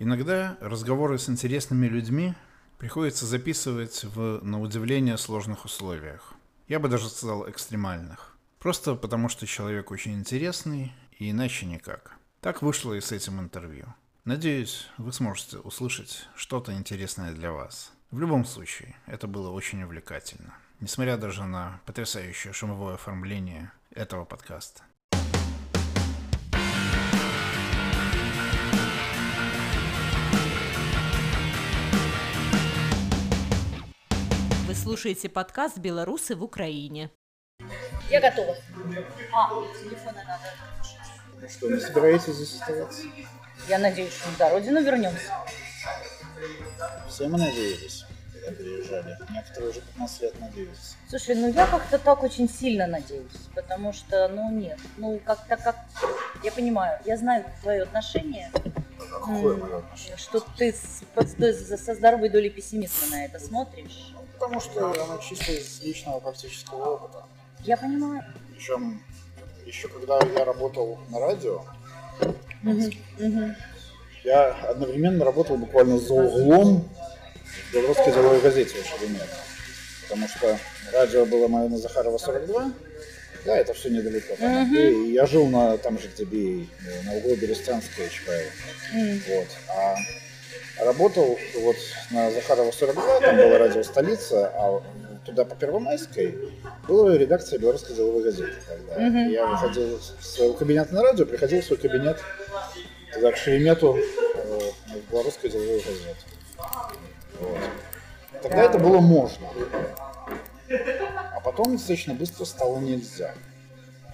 Иногда разговоры с интересными людьми приходится записывать в, на удивление, сложных условиях. Я бы даже сказал экстремальных. Просто потому, что человек очень интересный, и иначе никак. Так вышло и с этим интервью. Надеюсь, вы сможете услышать что-то интересное для вас. В любом случае, это было очень увлекательно, несмотря даже на потрясающее шумовое оформление этого подкаста. Слушаете подкаст «Белорусы в Украине». Я готова. А, телефоны надо. Ну что, не собираетесь здесь оставаться? Я надеюсь, что мы до родину вернемся. Все мы надеялись, когда переезжали. Некоторые уже 15 лет надеются. Слушай, ну я как-то так очень сильно надеюсь, потому что, ну нет, ну как-то как, я понимаю, я знаю твое отношение, Какое мое отношение? что ты со здоровой долей пессимизма на это смотришь. Потому что оно чисто из личного практического опыта. Я понимаю. Причем еще когда я работал на радио, я одновременно работал буквально за углом в белорусской деловой газете «Шеремет». Потому что радио было мое на Захарова 42, да, это все недалеко. там, Мгм. И я жил на, там же, где Бей, на углу Берестянской и Чапаева. М, Вот. А работал вот на Захарова 42, там была радио «Столица», а туда по Первомайской была редакция белорусской деловой газеты. Тогда. Мгм. Я выходил из своего кабинета на радио, приходил в свой кабинет тогда к Шеремету э, в белорусскую деловую газету. Вот. Тогда это было можно. А потом достаточно быстро стало нельзя.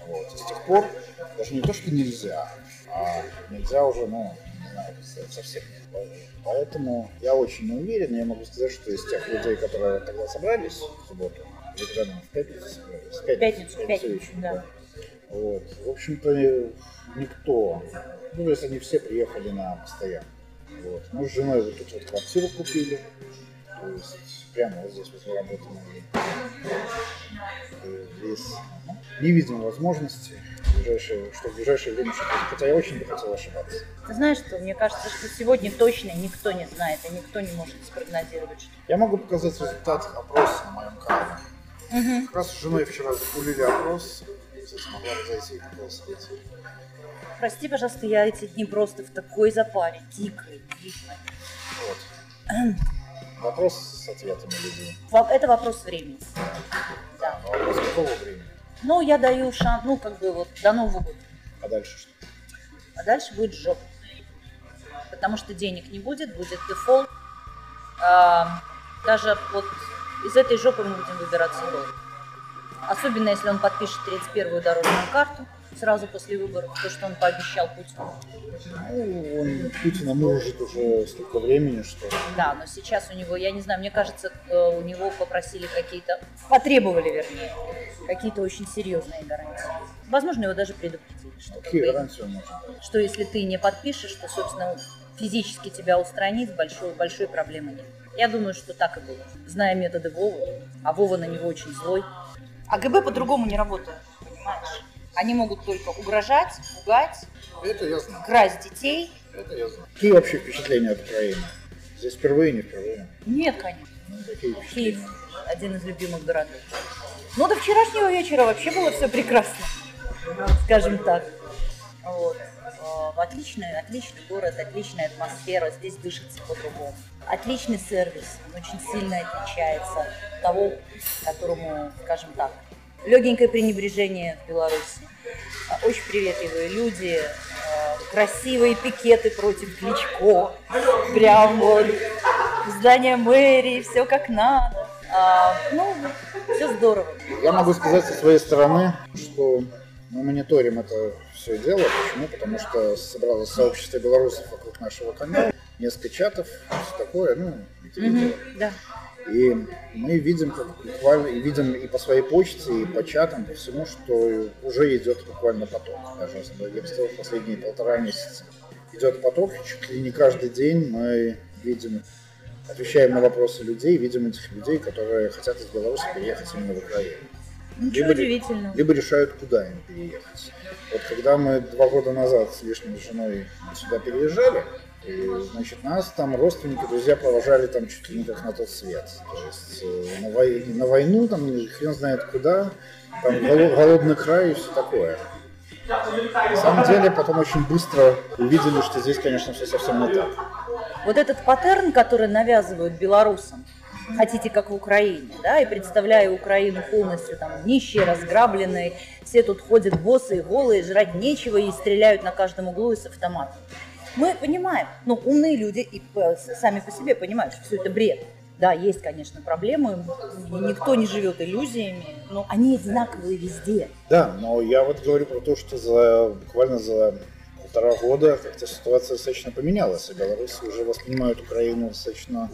Вот. И с тех пор даже не то, что нельзя, а нельзя уже, ну, со- совсем. Поэтому я очень уверен, я могу сказать, что из тех людей, которые тогда собрались в субботу, или когда мы в пятницу собрались? В пятницу, в пятницу, вечером, да. Вот. В общем-то, э, никто, ну, то есть они все приехали на постоянно. Вот. Мы с женой вот тут вот квартиру купили, то есть прямо вот здесь вот работаем. Здесь ну, не видим возможности в ближайшее, что в ближайшее время что-то, хотя я очень бы хотел ошибаться. Ты знаешь что, мне кажется, что сегодня точно никто не знает, и никто не может спрогнозировать, что... Я могу показать результат опроса на моем канале. Мгм. Как раз с женой вчера запулили опрос, если смогла зайти и проголосовать. Прости, пожалуйста, я эти дни просто в такой запаре, дикой, дикой. Вот. Вопрос с ответами людей. Это вопрос времени. Да. А вопрос какого времени? Ну, я даю шанс, ну, как бы вот до Нового года. А дальше что? А дальше будет жопа. Потому что денег не будет, будет дефолт. А, даже вот из этой жопы мы будем выбираться долго. Особенно, если он подпишет 31-ю дорожную карту сразу после выборов, то, что он пообещал Путину. Ну, он Путина мурыжит уже столько времени, что Да, но сейчас у него, я не знаю, мне кажется, э, у него попросили какие-то, потребовали, вернее, какие-то очень серьезные гарантии. Возможно, его даже предупредили, что, какие как бы, гарантии он может? что если ты не подпишешь, то, собственно, физически тебя устранит, большой, большой проблемы нет. Я думаю, что так и было. Зная методы Вовы, а Вова на него очень злой. А ГБ по-другому не работает, понимаешь? Они могут только угрожать, пугать, Это я знаю. красть детей. Это я знаю. Какие вообще впечатления от Украины? Здесь впервые, не впервые. Нет, конечно. Ну, какие Киев впечатления? один из любимых городов. Ну, до вчерашнего вечера вообще было все прекрасно, скажем так. Вот. Э, Отличный, отличный город, отличная атмосфера, здесь дышится по-другому. Отличный сервис, он очень сильно отличается от того, которому, скажем так, легенькое пренебрежение в Беларуси. Э, Очень приветливые люди, э, красивые пикеты против Кличко, прям вот здание мэрии, все как надо. А, ну, все здорово. Я могу сказать со своей стороны, что мы мониторим это все дело. Почему? Потому что собралось сообщество белорусов вокруг нашего канала, несколько чатов, все такое, ну, да. И мы видим, как буквально, и видим и по своей почте, и по чатам, по всему, что уже идет буквально поток. Даже я бы сказал, последние полтора месяца. Идет поток, чуть ли не каждый день мы видим, отвечаем на вопросы людей, видим этих людей, которые хотят из Беларуси переехать именно в Украину. Ничего Либо- удивительного. Либо решают, куда им переехать. Вот когда мы два года назад с лишним женой сюда переезжали, И, значит, нас там родственники, друзья провожали там чуть ли не как на тот свет. То есть э, на, вой- на войну, там хрен знает куда, там голо- голодный край и все такое. На самом деле, потом очень быстро увидели, что здесь, конечно, все совсем не так. Вот этот паттерн, который навязывают белорусам, хотите как в Украине, да, и представляя Украину полностью там нищей, разграбленной, все тут ходят босые, голые, жрать нечего и стреляют на каждом углу из автоматов. Мы понимаем, ну, умные люди и э, сами по себе понимают, что все это бред. Да, есть, конечно, проблемы, никто не живет иллюзиями, но они одинаковые везде. Да, но я вот говорю про то, что за буквально за полтора года как-то ситуация достаточно поменялась, и белорусы уже воспринимают Украину достаточно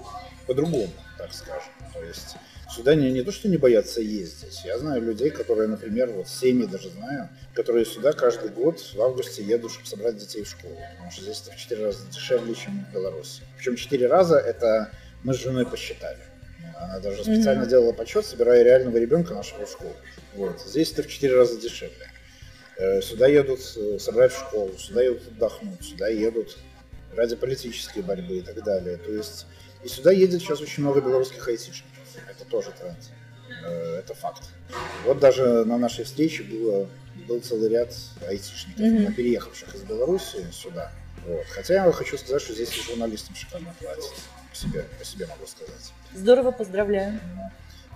по-другому, так скажем. То есть сюда не, не то, что не боятся ездить. Я знаю людей, которые, например, вот семьи даже знаю, которые сюда каждый год в августе едут, чтобы собрать детей в школу. Потому что здесь это в четыре раза дешевле, чем в Беларуси. Причем четыре раза это мы с женой посчитали. Она даже специально делала подсчет, собирая реального ребенка нашего в школу. Вот. Здесь это в четыре раза дешевле. Э, Сюда едут э, собрать в школу, сюда едут отдохнуть, сюда едут ради политической борьбы и так далее. То есть и сюда едет сейчас очень много белорусских айтишников. Это тоже тренд. Э, Это факт. Вот даже на нашей встрече было, был целый ряд айтишников, Мгм. переехавших из Беларуси сюда. Вот. Хотя я хочу сказать, что здесь и журналистам шикарно платят. По себе, по себе могу сказать. Здорово, поздравляю.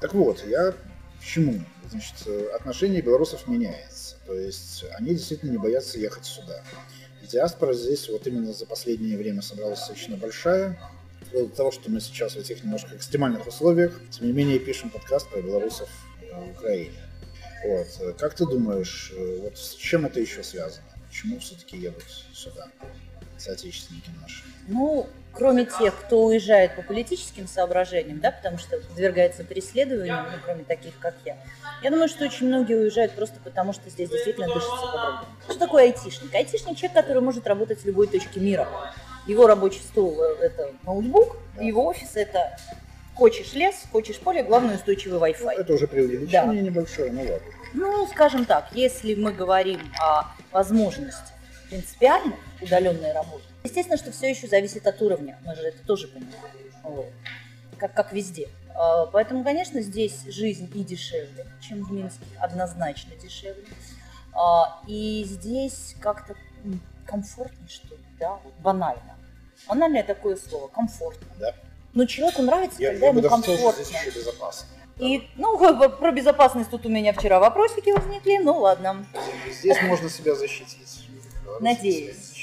Так вот, я к чему? Значит, отношение белорусов меняется. То есть они действительно не боятся ехать сюда. И диаспора здесь вот именно за последнее время собралась достаточно большая. Вплоть до того, что мы сейчас в этих немножко экстремальных условиях, тем не менее, пишем подкаст про белорусов в Украине. Вот. Как ты думаешь, э, вот с чем это еще связано? Почему все-таки едут сюда соотечественники наши? Ну, кроме тех, кто уезжает по политическим соображениям, да, потому что подвергается преследованию, ну, кроме таких, как я, я думаю, что очень многие уезжают просто потому, что здесь действительно дышится по-другому. Что такое айтишник? Айтишник – человек, который может работать в любой точке мира. Его рабочий стол – это ноутбук, его офис – это хочешь лес, хочешь поле, главное – устойчивый Ну, Wi-Fi. это уже преувеличение небольшое, ну ладно. Ну, скажем так, если мы говорим о возможности принципиально удаленной работы, естественно, что все еще зависит от уровня. Мы же это тоже понимаем. Вот. Как, как везде. А, Поэтому, конечно, здесь жизнь и дешевле, чем в Минске, однозначно дешевле. А, И здесь как-то комфортнее, что ли, да, вот банально. Банальное такое слово, комфортно. Да. Но человеку нравится, Я, когда я ему комфортно. здесь еще безопасно. И, ну, про безопасность тут у меня вчера вопросики возникли, ну ладно. Здесь можно себя защитить. Надеюсь.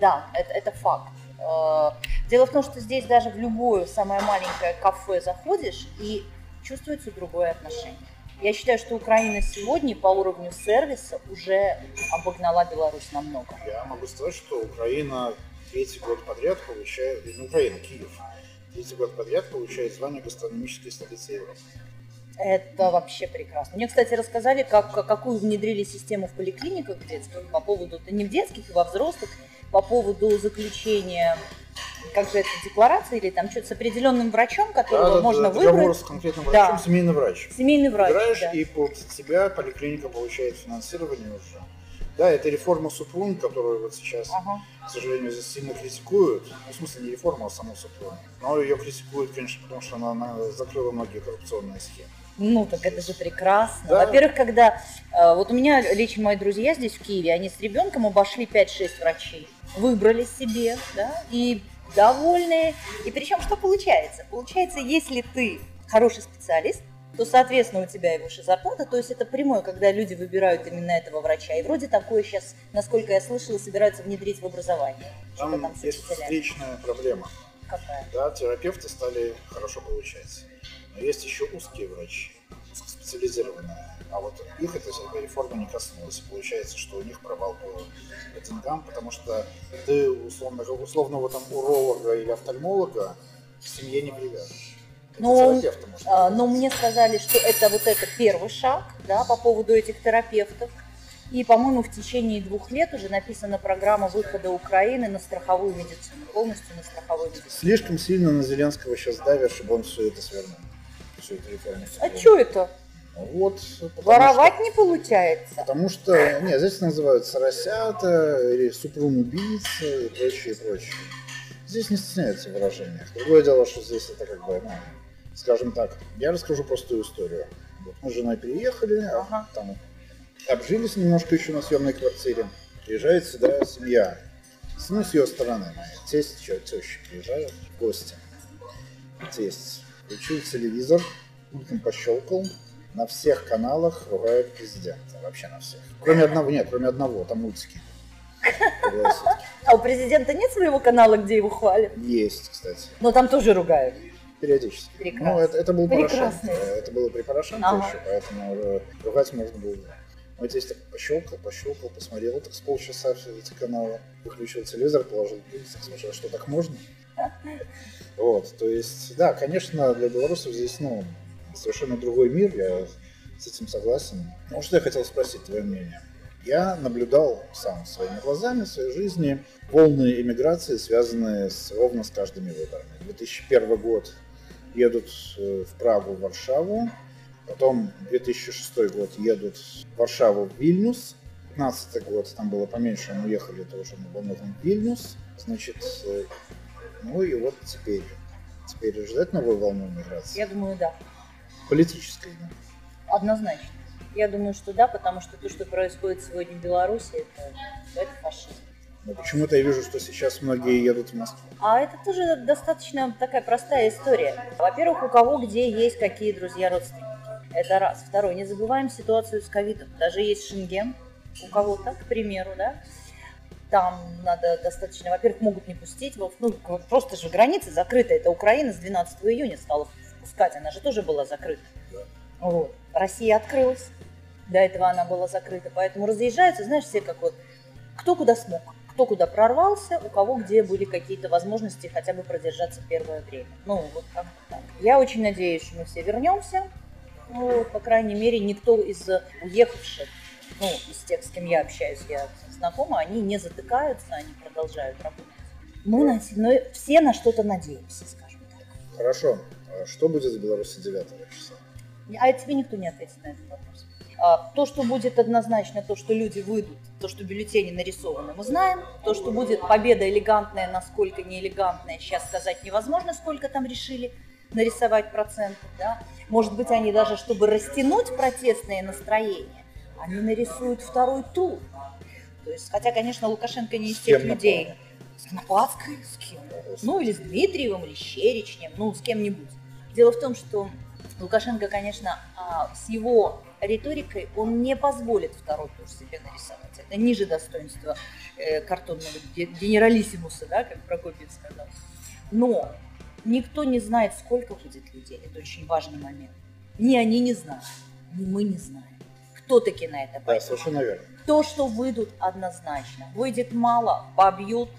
Да, это, это факт. Э, Дело в том, что здесь даже в любое самое маленькое кафе заходишь и чувствуется другое отношение. Я считаю, что Украина сегодня по уровню сервиса уже обогнала Беларусь намного. Я могу сказать, что Украина третий год подряд получает, не Украина, Киев, третий год подряд получает звание гастрономической столицы Европы. Это вообще прекрасно. Мне, кстати, рассказали, как, какую внедрили систему в поликлиниках детских по поводу, да не в детских, и во взрослых, по поводу заключения, как же это, декларации или там что-то с определенным врачом, которого Да, да, можно да, договор выбрать. с конкретным Да. врачом, семейный врач. Семейный врач. Выбираешь, да. и под тебя поликлиника получает финансирование уже. Да, это реформа Супрун, которую вот сейчас, Ага. к сожалению, здесь сильно критикуют. Ну, в смысле, не реформа, а саму Супрун. Но ее критикуют, конечно, потому что она, она закрыла многие коррупционные схемы. Ну, так это же прекрасно. Да. Во-первых, когда... э, вот у меня лично мои друзья здесь, в Киеве, они с ребенком обошли 5-6 врачей, выбрали себе, да, и довольные. И причем что получается? Получается, если ты хороший специалист, то, соответственно, у тебя и выше зарплата. То есть это прямое, когда люди выбирают именно этого врача. И вроде такое сейчас, насколько я слышала, собираются внедрить в образование. Там там есть встречная проблема. Какая? Да, терапевты стали хорошо получать. Но есть еще узкие врачи, узкоспециализированные. А вот их эта реформа не коснулась. Получается, что у них провал по деньгам, потому что ты условно, условного там уролога или офтальмолога к семье не привяжешь. Ну, можно А. Но мне сказали, что это вот это первый шаг, да, по поводу этих терапевтов. И, по-моему, в течение двух лет уже написана программа выхода Украины на страховую медицину, полностью на страховую медицину. Слишком сильно на Зеленского сейчас давят, чтобы он все это свернул. Всю эту реформу. А что это? Вот, Воровать что- не получается? Потому что, нет, здесь называют соросята или супрун убийца и прочее, прочее. здесь не стесняется в выражениях. Другое дело, что здесь это как бы, ну, скажем так, я расскажу простую историю. Вот мы с женой переехали, а Ага. там обжились немножко еще на съемной квартире. Приезжает сюда семья. Ну, с ее стороны, моя тесть, теща приезжают в гости. Тесть включил телевизор, пультом пощелкал, на всех каналах ругают президента. Вообще на всех. Кроме одного, нет, кроме одного, там мультики. А у президента нет своего канала, где его хвалят? Есть, кстати. Но там тоже ругают. Периодически. Прекрасно. Ну, это, это был Порошенко. Это было при Порошенко Ага. еще, поэтому э, ругать можно было. Мой тесть так пощелкал, пощелкал, посмотрел так с полчаса все эти каналы, выключил телевизор, положил пульс, смотрел, что так можно. Вот, то есть, да, конечно, для белорусов здесь, ну, совершенно другой мир, я с этим согласен. Ну, что я хотел спросить, твое мнение? Я наблюдал сам своими глазами в своей жизни волны эмиграции, связанные с, ровно с каждыми выборами. 2001 год едут э, в Прагу, в Варшаву, потом 2006 год едут в Варшаву, в Вильнюс, 15 год, там было поменьше, мы уехали тоже во многом в Вильнюс, значит, э, ну и вот теперь. Теперь ждать новую волну миграции? Я думаю, да. Политической, да. Однозначно. Я думаю, что да, потому что то, что происходит сегодня в Беларуси, это, это фашизм. Но почему-то я вижу, что сейчас многие едут в Москву. А это тоже достаточно такая простая история. Во-первых, у кого где есть какие друзья, родственники. Это раз. Второй, не забываем ситуацию с ковидом. Даже есть Шенген, у кого-то, к примеру, да. Там надо достаточно, во-первых, могут не пустить, во- ну, просто же границы закрыты. Это Украина с 12 июня стала впускать, она же тоже была закрыта. Да. Вот. Россия открылась, до этого она была закрыта, поэтому разъезжаются, знаешь, все как вот, кто куда смог, кто куда прорвался, у кого где были какие-то возможности хотя бы продержаться первое время. Ну, вот как так. Я очень надеюсь, что мы все вернемся. Ну, по крайней мере, никто из уехавших, ну, из тех, с кем я общаюсь, я знакома, они не затыкаются, они продолжают работать. Мы на, ну, все на что-то надеемся, скажем так. Хорошо. А что будет в Беларуси 9 числа? А тебе никто не ответит на этот вопрос. А, То, что будет однозначно, то, что люди выйдут, то, что бюллетени нарисованы, мы знаем. То, что будет победа элегантная, насколько не элегантная, сейчас сказать невозможно, сколько там решили нарисовать процентов. Да? Может быть, они даже, чтобы растянуть протестные настроения, они нарисуют второй тур. То есть, хотя, конечно, Лукашенко не из тех людей. напал? С Нападской? С кем? Ну, или с Дмитриевым, или с Черечнем, ну, с кем-нибудь. Дело в том, что Лукашенко, конечно, а, с его риторикой он не позволит второй тур себе нарисовать. Это ниже достоинства э, картонного ге- генералиссимуса, да, как Прокопьев сказал. Но никто не знает, сколько будет людей. Это очень важный момент. Ни они не знают, ни мы не знаем. Кто таки на это Да, пойдет? совершенно верно. То, что выйдут однозначно. Выйдет мало, побьют.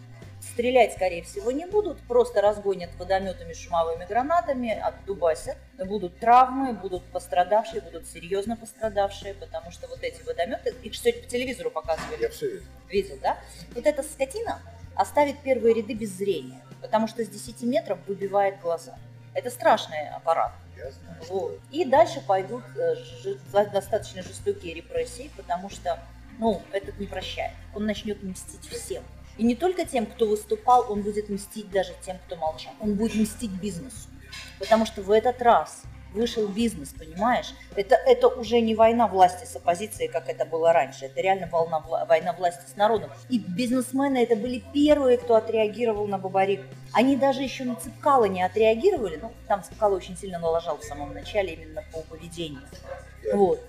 Стрелять, скорее всего, не будут, просто разгонят водометами, шумовыми гранатами, отдубасят. Будут травмы, будут пострадавшие, будут серьезно пострадавшие, потому что вот эти водометы, их сегодня по телевизору показывали, Я все видел. видел, да? Вот эта скотина оставит первые ряды без зрения, потому что с 10 метров выбивает глаза. Это страшный аппарат. Я знаю, что Вот. И дальше пойдут э, достаточно жестокие репрессии, потому что, ну, этот не прощает. Он начнет мстить всем. И не только тем, кто выступал, он будет мстить даже тем, кто молчал. Он будет мстить бизнесу. Потому что в этот раз вышел бизнес, понимаешь? Это, это уже не война власти с оппозицией, как это было раньше. Это реально волна, война власти с народом. И бизнесмены это были первые, кто отреагировал на Бабарик. Они даже еще на Цепкало не отреагировали. Ну, там Цепкало очень сильно налажал в самом начале именно по поведению. Вот.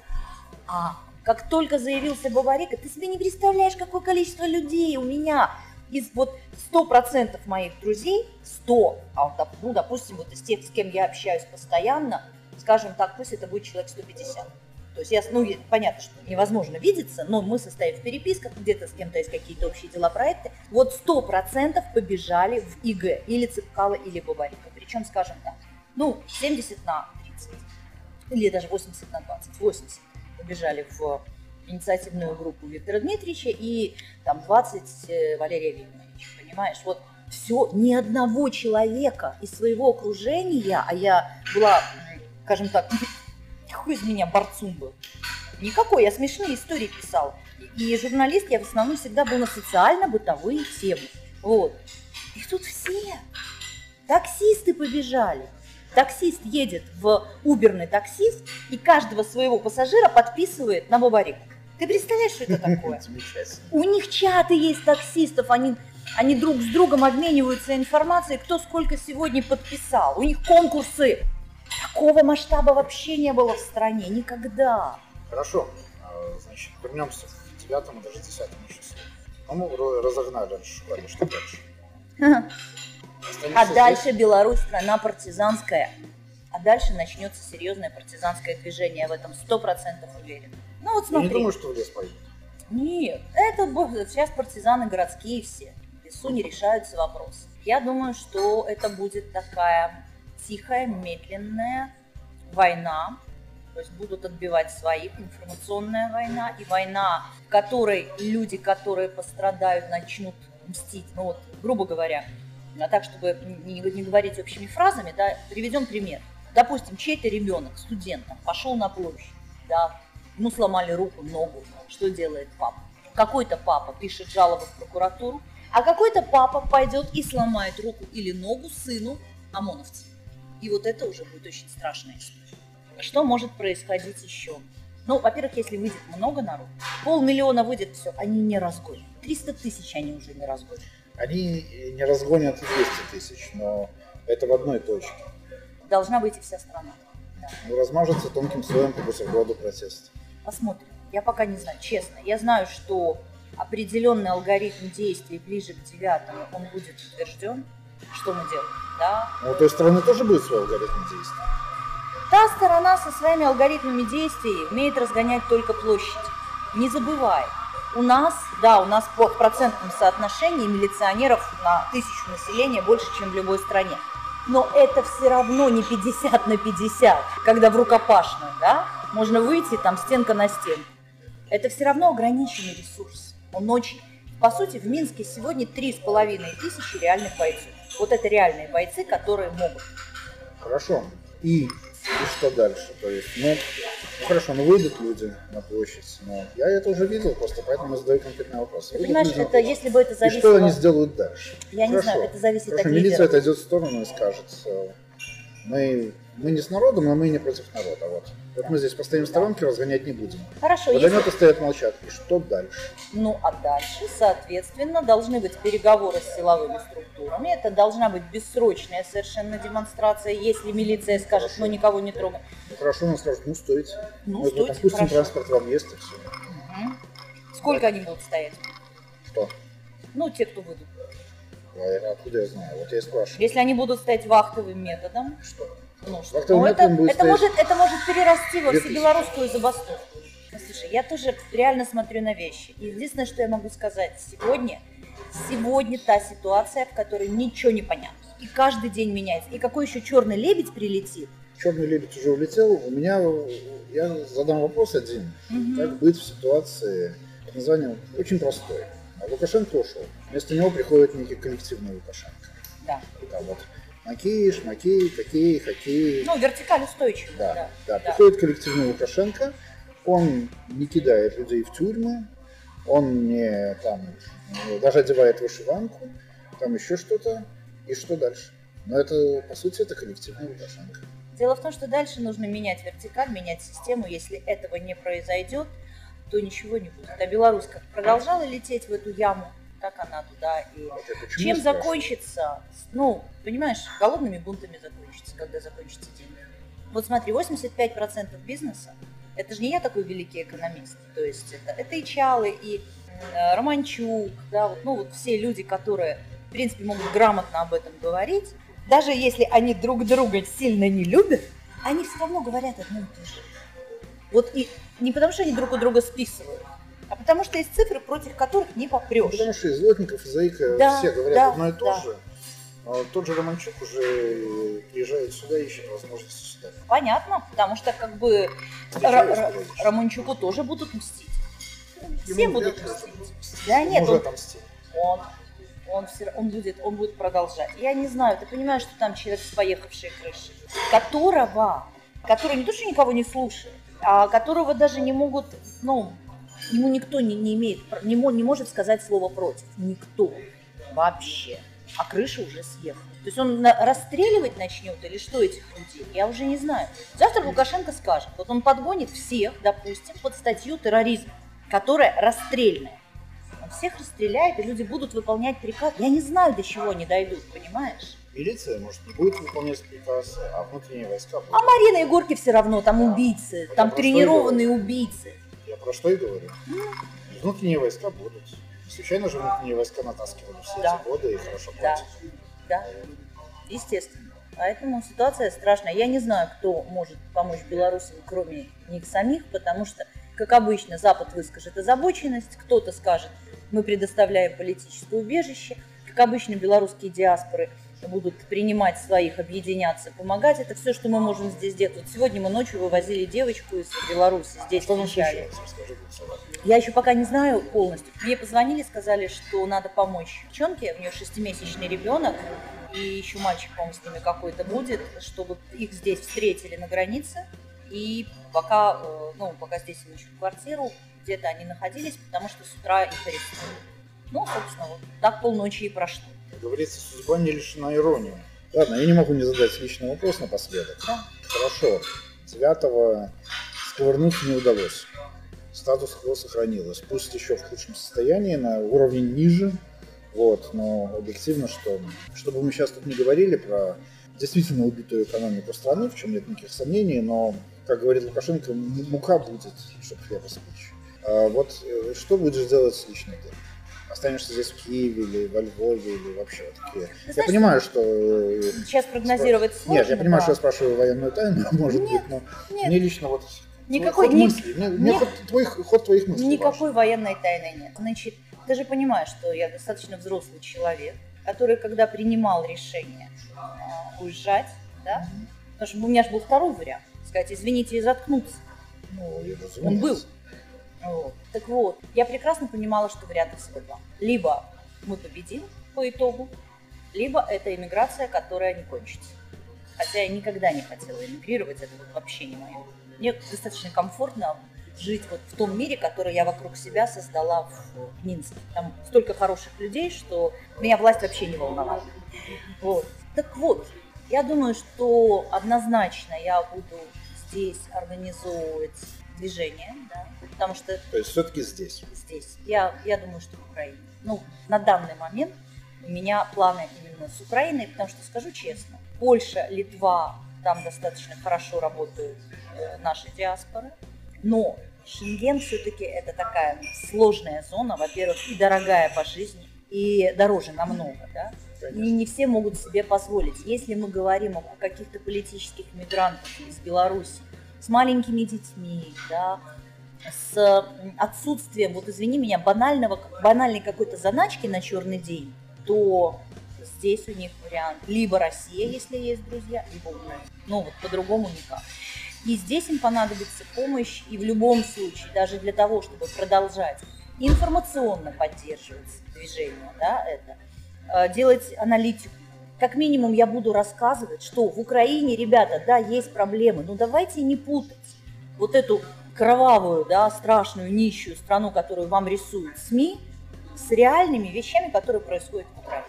А как только заявился Бабарика, ты себе не представляешь, какое количество людей у меня из вот 100% моих друзей, 100, а ну, допустим, вот из тех, с кем я общаюсь постоянно, скажем так, пусть это будет человек 150. То есть, я, ну, понятно, что невозможно видеться, но мы состоим в переписках, где-то с кем-то есть какие-то общие дела, проекты. Вот 100% побежали в ИГ, или Цыпкала, или Бабарика. Причем, скажем так, ну, 70 на 30, или даже 80 на 20, 80 побежали в инициативную группу Виктора Дмитриевича и там 20 э, Валерия Викторовича, понимаешь? Вот все, ни одного человека из своего окружения, а я была, скажем так, хуй из меня борцом был. Никакой, я смешные истории писала. И, и журналист я в основном всегда был на социально-бытовые темы. Вот. И тут все, Таксисты побежали. Таксист едет в уберный таксист и каждого своего пассажира подписывает на бабарик. Ты представляешь, что это такое? У них чаты есть таксистов, они, они друг с другом обмениваются информацией, кто сколько сегодня подписал. У них конкурсы. Такого масштаба вообще не было в стране никогда. Хорошо. А, Значит, вернемся к девятому, даже десятому числу. Ну, мы разогнали что дальше? А здесь? дальше Беларусь страна партизанская. А дальше начнется серьезное партизанское движение, я в этом сто процентов уверен. Ну вот Я смотри. не думаю, что в лес пойдут. Нет, это сейчас партизаны городские все. В лесу не решаются вопросы. Я думаю, что это будет такая тихая, медленная война. То есть будут отбивать своих, информационная война и война, в которой люди, которые пострадают, начнут мстить. Ну вот, грубо говоря, а так, чтобы не, не говорить общими фразами, да, приведем пример. Допустим, чей-то ребенок, студент, пошел на площадь, да, ему сломали руку, ногу. Что делает папа? Какой-то папа пишет жалобу в прокуратуру, а какой-то папа пойдет и сломает руку или ногу сыну ОМОНовца. И вот это уже будет очень страшная история. Что может происходить еще? Ну, во-первых, если выйдет много народу, полмиллиона выйдет, все, они не разгонят. 300 тысяч они уже не разгонят. Они не разгонят 200 тысяч, но это в одной точке. Должна выйти вся страна. Да. Ну, размажется тонким слоем по бутерброду протест. Посмотрим. Я пока не знаю, честно. Я знаю, что определенный алгоритм действий ближе к девятому, он будет утвержден. Что мы делаем? Да. Но у той стороны тоже будет свой алгоритм действий. Та сторона со своими алгоритмами действий умеет разгонять только площадь. Не забывай, у нас, да, у нас по процентном соотношении милиционеров на тысячу населения больше, чем в любой стране. Но это все равно не 50 на 50, когда в рукопашную, да, можно выйти там стенка на стенку. Это все равно ограниченный ресурс. Он очень... По сути, в Минске сегодня 3,5 тысячи реальных бойцов. Вот это реальные бойцы, которые могут. Хорошо. И, и что дальше? То есть, ну хорошо, ну выйдут люди на площадь, но я это уже видел, просто поэтому задаю конкретный вопрос. Выйдут понимаешь, люди на это площадь. если бы это И зависело... что они сделают дальше? Я не Хорошо. знаю, это зависит Хорошо, от милиция лидеров. отойдет в сторону и скажет, мы, мы не с народом, но мы и не против народа. Вот, вот мы здесь постоим в сторонке, разгонять не будем. Хорошо, если... Водометы стоят молчат. И что дальше? Ну, а дальше, соответственно, должны быть переговоры с силовыми структурами. Это должна быть бессрочная совершенно демонстрация. Если милиция скажет, ну, никого не трогай. Ну хорошо, нам скажут, ну стойте. Ну, Мы стойте, отпустим хорошо. транспорт вам есть и все. Мгм. Сколько они будут стоять? Что? Ну, те, кто выйдут. А я- откуда я знаю? Вот я и спрашиваю. Если они будут стоять вахтовым методом, Что? ну, что? Вахтовым Ну, это, будет это, стоять может, это может перерасти во 2000. всебелорусскую забастовку. Ну, Слушай, я тоже реально смотрю на вещи. Единственное, что я могу сказать сегодня, сегодня та ситуация, в которой ничего не понятно. И каждый день меняется. И какой еще черный лебедь прилетит? Черный лебедь уже улетел. У меня, я задам вопрос один. Мгм. Как быть в ситуации, название очень простое. А Лукашенко ушел. Вместо него приходит некий коллективный Лукашенко. Да. Там вот Макеиш, Макей, Такей, Хоккей. Ну, вертикаль устойчивая. Да, Да. да, приходит коллективный Лукашенко, он не кидает людей в тюрьмы, он не там даже одевает вышиванку, там еще что-то, и что дальше? Но это, по сути, это коллективный Лукашенко. Дело в том, что дальше нужно менять вертикаль, менять систему. Если этого не произойдет, то ничего не будет. А Беларусь как продолжала лететь в эту яму, так она туда и... Вот Чем закончится? Ну, понимаешь, голодными бунтами закончится, когда закончится день. Вот смотри, 85% бизнеса, это же не я такой великий экономист, то есть это, это и Чалы, и э, Романчук, да, вот, ну вот все люди, которые, в принципе, могут грамотно об этом говорить, даже если они друг друга сильно не любят, они все равно говорят одно и то же. Вот и не потому, что они друг у друга списывают, а потому что есть цифры, против которых не попрешь. Потому что и Злотников, и Заика Да, все говорят да, одно и то да. же. А тот же Романчук уже приезжает сюда и ищет возможности сюда. Понятно, потому что как бы скроешь. Романчуку тоже будут мстить. Все Ему будут мстить. Да нет, уже он, отомстил. он, он, всё- он будет, он будет продолжать. Я не знаю, ты понимаешь, что там человек с поехавшей крышей, которого, который не то, что никого не слушает, а которого даже не могут, ну, ему никто не, не имеет, не, не может сказать слово против. Никто. Вообще. а крыша уже съехала. То есть он расстреливать начнет или что этих людей, я уже не знаю. Завтра Лукашенко скажет, вот он подгонит всех, допустим, под статью терроризма, которая расстрельная. Он всех расстреляет, и люди будут выполнять приказ. Я не знаю, до чего они дойдут, понимаешь? Милиция, может, не будет выполнять приказ, а внутренние войска будут. А Марина и Горки все равно, там убийцы, там про что тренированные убийцы. Я про что и говорю. Внутренние войска будут. Случайно же внутренние войска натаскивали все Да. эти годы и хорошо Да. платят. Да, естественно. Поэтому ситуация страшная. Я не знаю, кто может помочь белорусам, кроме них самих, потому что, как обычно, Запад выскажет озабоченность, кто-то скажет, мы предоставляем политическое убежище. Как обычно, белорусские диаспоры будут принимать своих, объединяться, помогать. Это все, что мы можем здесь сделать. Вот сегодня мы ночью вывозили девочку из Беларуси, здесь там встречали. Я еще пока не знаю полностью. Мне позвонили, сказали, что надо помочь девчонке, у нее шестимесячный ребенок, и еще мальчик, по-моему, с ними какой-то будет, чтобы их здесь встретили на границе. И пока, э, ну, пока здесь им ищут квартиру, где-то они находились, потому что с утра их арестовали. Ну, собственно, вот так полночи и прошло. Как говорится, судьба не лишена иронии. Ладно, я не могу не задать личный вопрос напоследок. Хорошо. Девятого сковырнуться не удалось. Статус кво сохранилось. Пусть еще в худшем состоянии, на уровне ниже. Вот, но объективно, что, чтобы мы сейчас тут не говорили про действительно убитую экономику страны, в чем нет никаких сомнений, но, как говорит Лукашенко, мука будет, чтобы хлеба спичь. А вот э, что будешь делать лично ты? Останешься здесь в Киеве или во Львове или вообще такие? Я знаешь, понимаю, что... э, Сейчас прогнозировать сложно. Нет, я понимаю, да. что я спрашиваю военную тайну, может Нет, быть, но нет. мне лично вот Никакой, ход ни- мыслей, мне, мне ход, твой, ход твоих мыслей Никакой военной тайны нет. Значит, ты же понимаешь, что я достаточно взрослый человек, который, когда принимал решение э, уезжать, да, потому что у меня же был второй вариант, сказать, извините, и заткнуться. Ну, важен. он был. Вот. Так вот, я прекрасно понимала, что вариантов всего два. Либо мы победим по итогу, либо это иммиграция, которая не кончится. Хотя я никогда не хотела эмигрировать, это вот вообще не мое. Мне достаточно комфортно жить вот в том мире, который я вокруг себя создала в Минске. Там столько хороших людей, что меня власть вообще не волновала. Вот. Так вот, я думаю, что однозначно я буду здесь организовывать движение, да, потому что То есть все-таки здесь. здесь. Я, я думаю, что в Украине. Ну, на данный момент у меня планы именно с Украиной, потому что, скажу честно, Польша, Литва, там достаточно хорошо работают э, наши диаспоры, но Шенген все-таки это такая сложная зона, во-первых, и дорогая по жизни, и дороже намного, да, и не все могут себе позволить. Если мы говорим о каких-то политических мигрантах из Беларуси с маленькими детьми, да, с отсутствием, вот извини меня, банального, банальной какой-то заначки на черный день, то здесь у них вариант либо Россия, если есть друзья, либо Украина. Ну вот по-другому никак. И здесь им понадобится помощь, и в любом случае, даже для того, чтобы продолжать информационно поддерживать движение, да, это, э, делать аналитику. Как минимум я буду рассказывать, что в Украине, ребята, да, есть проблемы, но давайте не путать вот эту кровавую, да, страшную, нищую страну, которую вам рисуют СМИ, с реальными вещами, которые происходят в Украине.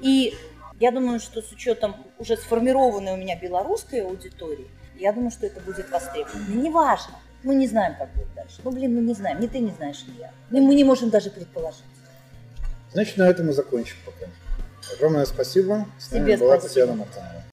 И я думаю, что с учетом уже сформированной у меня белорусской аудитории, я думаю, что это будет востребовано. Неважно, мы не знаем, как будет дальше. Ну, блин, мы не знаем, ни ты не знаешь, ни я. Мы не можем даже предположить. Значит, на этом мы закончим пока. Огромное спасибо. С нами Тебе была спасибо. Татьяна Мартанова.